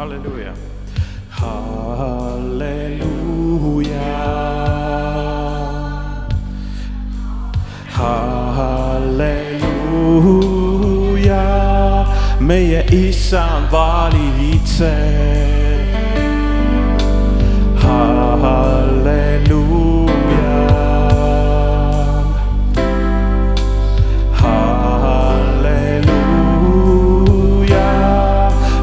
Halleluja. Halleluja. Halleluja. Meie isä vali itse.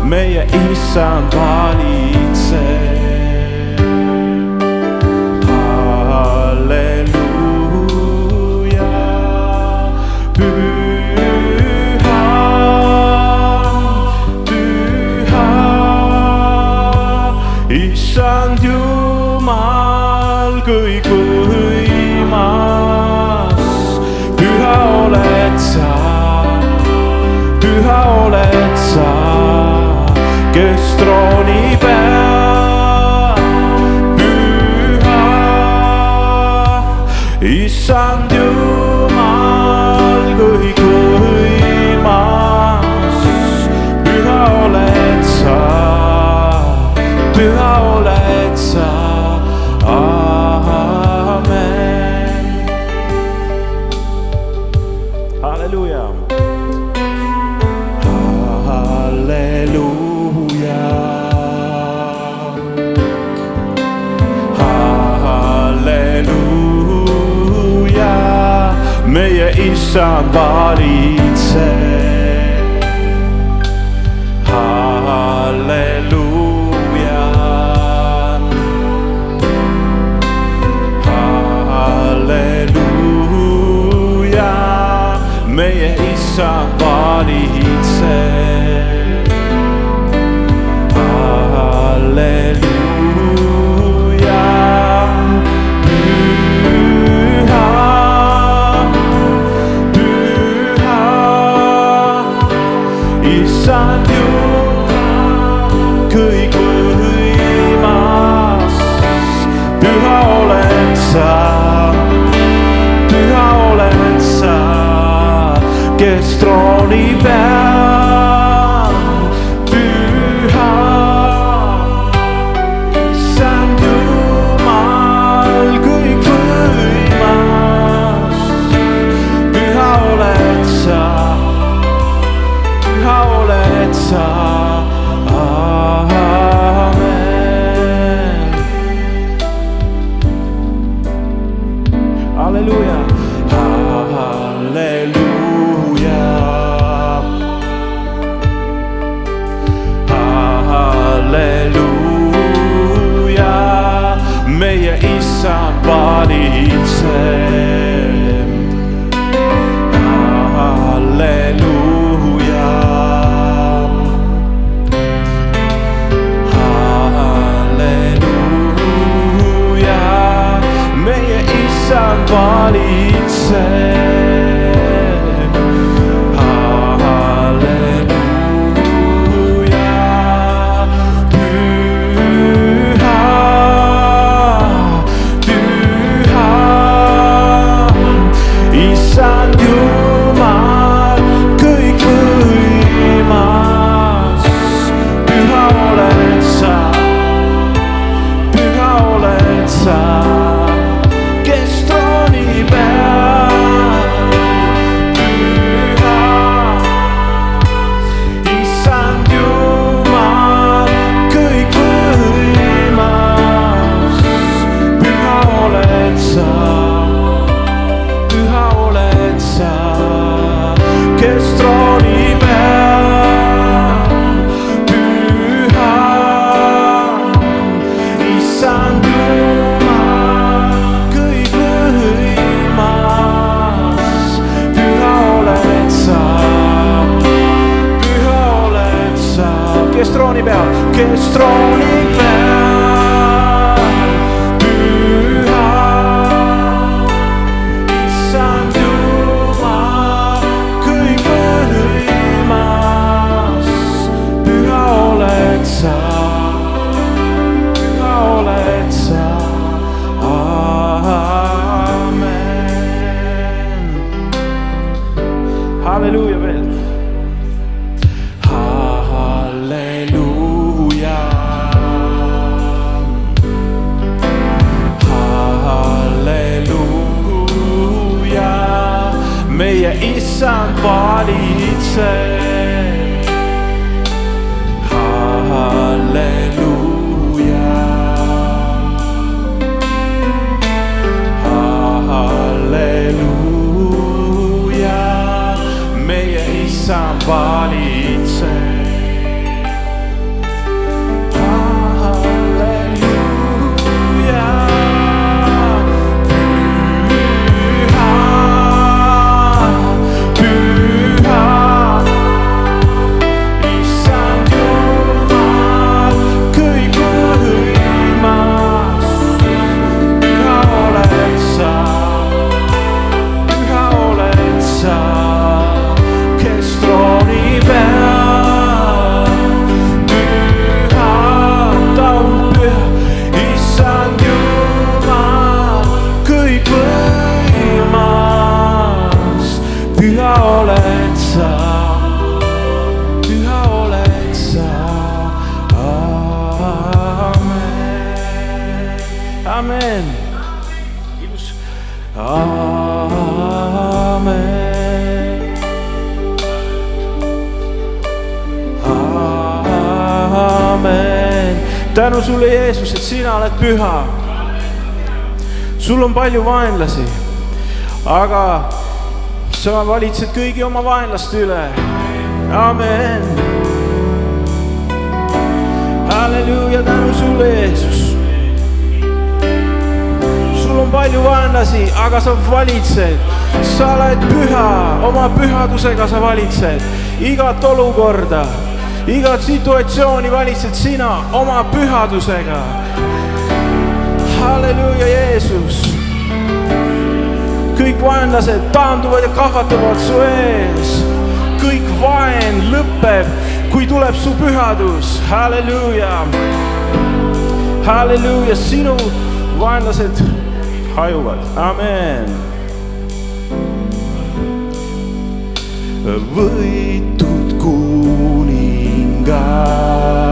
meie issand valitseb. halleluuja, püha, püha, issand Jumal, kui võimas, püha oled sa, püha oled kes trooni peal püha, issand jumal. sa valitsed. halleluuja, halleluuja, meie isa valitseb. 可以。Aleluia. Tänu sulle, Jeesus, et sina oled püha. sul on palju vaenlasi, aga sa valitsed kõigi oma vaenlaste üle. amen. halleluuja, tänu sulle, Jeesus. sul on palju vaenlasi, aga sa valitsed, sa oled püha, oma pühadusega sa valitsed igat olukorda, igat situatsiooni valitsed sina oma pühadusega. halleluuja, Jeesus kõik vaenlased taanduvad ja kahvatavad su ees. kõik vaen lõpeb, kui tuleb su pühadus, halleluuja. halleluuja, sinu vaenlased hajuvad, amen. võitud God.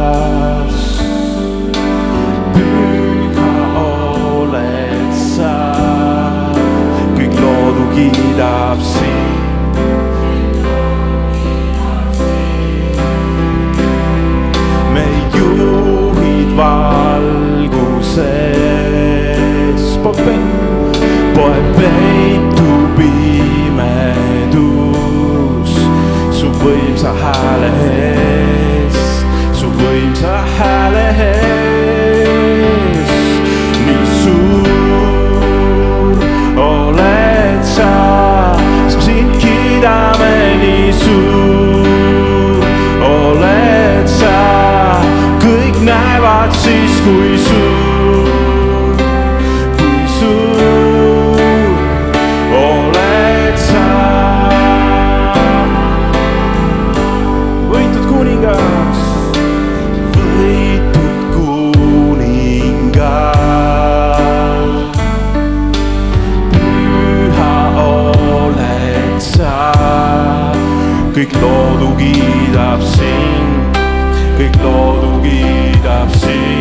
ápice.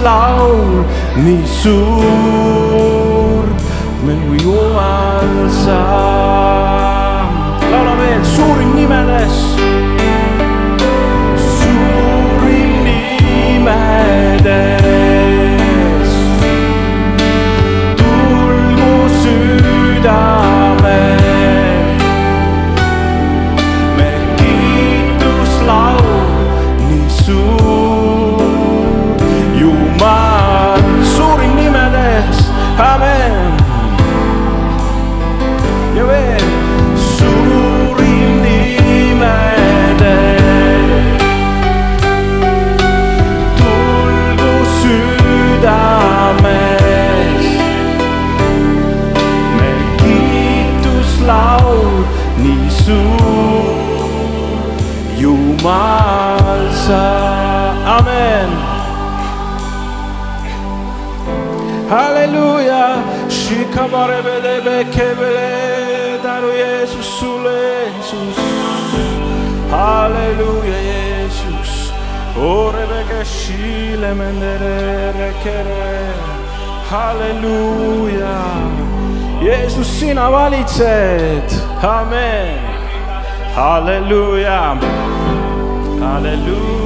Kiituslaul nii suur, meil Jumal sa. laula veel suurim nimedes. suurim nimedes. Nii suur, Jumal sa, amen. halleluuja, tänu Jeesus sulle, Jeesus. halleluuja, Jeesus. halleluuja, Jeesus, sina valitsed, amen. Halleluuja, halleluuja.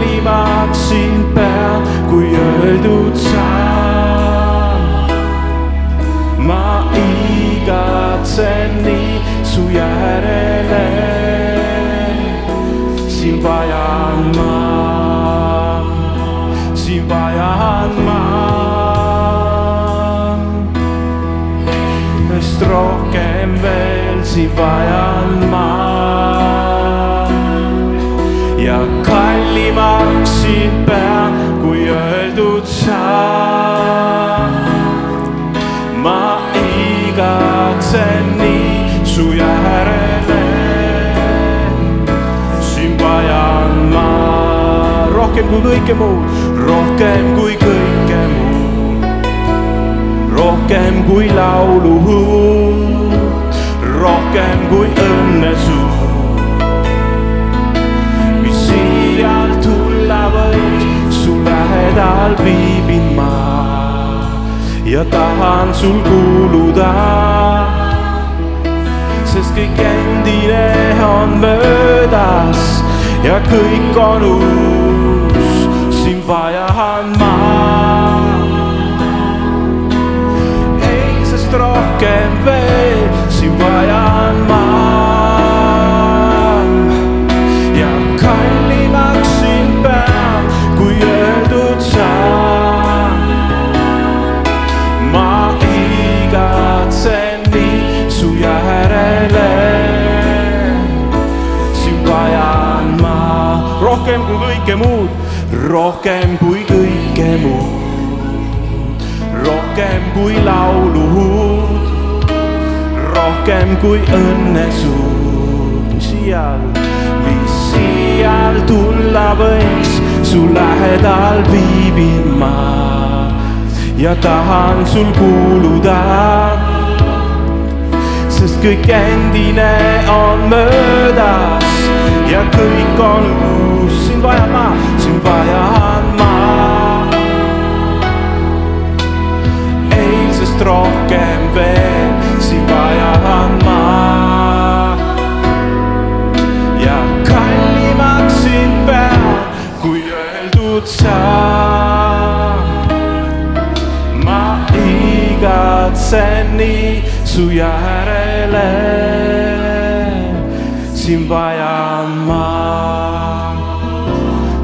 Kallimaks sind pean, kui öeldud saan. ma igatsen nii su järele, kui kõike muud, rohkem kui kõike muud. rohkem kui lauluhuud, rohkem kui õnnesuud. mis iial tulla võis, su lähedal viibin ma ja tahan sul kuuluda sest kõik endine on möödas ja kõik on uus, rohkem veel, sind vajan ma. ja kallimaks sind pean, kui öeldud saan. ma igatsen nii su järele. sind vajan ma rohkem kui kõike muud, rohkem kui kõike muud. rohkem kui lauluhuud, rohkem kui õnnesuud, mis iial, mis iial tulla võiks, su lähedal viibin ma ja tahan sul kuuluda. Sest kõik endine on möödas ja kõik on uus, sind vajan ma, sind vajan ma. eilsest rohkem veel, igatsen nii su järele, sind vajan ma,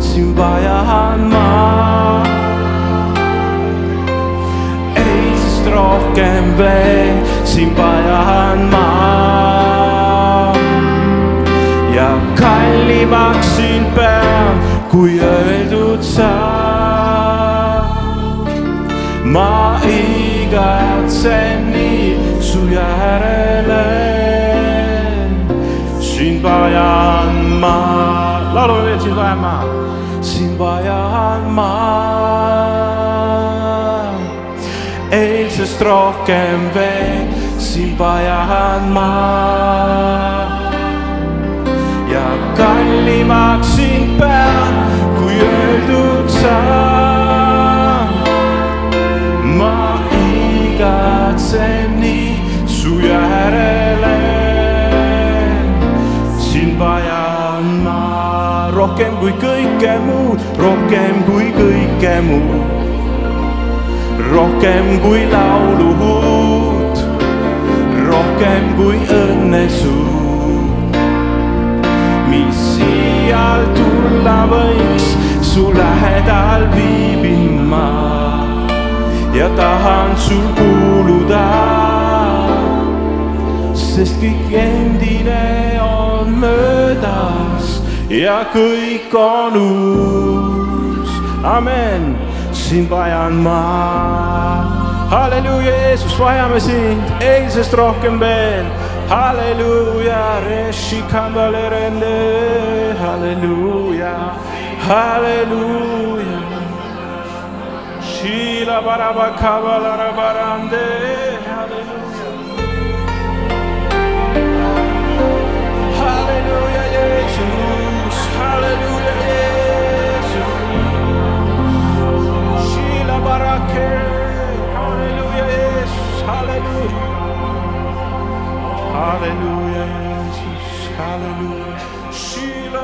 sind vajan ma. eilsest rohkem veel, sind vajan ma. ja kallimaks sind pean, kui öeldud saab. ma igatsen nii su järele, sind vajan ma. laulame veel, sind vajan ma, sind vajan ma. eilsest rohkem veel, sind vajan ma. ja kallimaks sind pean, kui öeldud rohkem kui lauluhud, rohkem kui õnnesuud, mis iial tulla võiks, su lähedal viibin ma ja tahan sul kuuluda, sest kõik endine on möödas ja kõik on uus. amen, sind vajan ma. halleluuja, Jeesus, vajame sind eilsest rohkem veel. halleluuja, halleluuja, halleluuja. Shila baraba kabalara barande.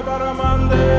Baramande.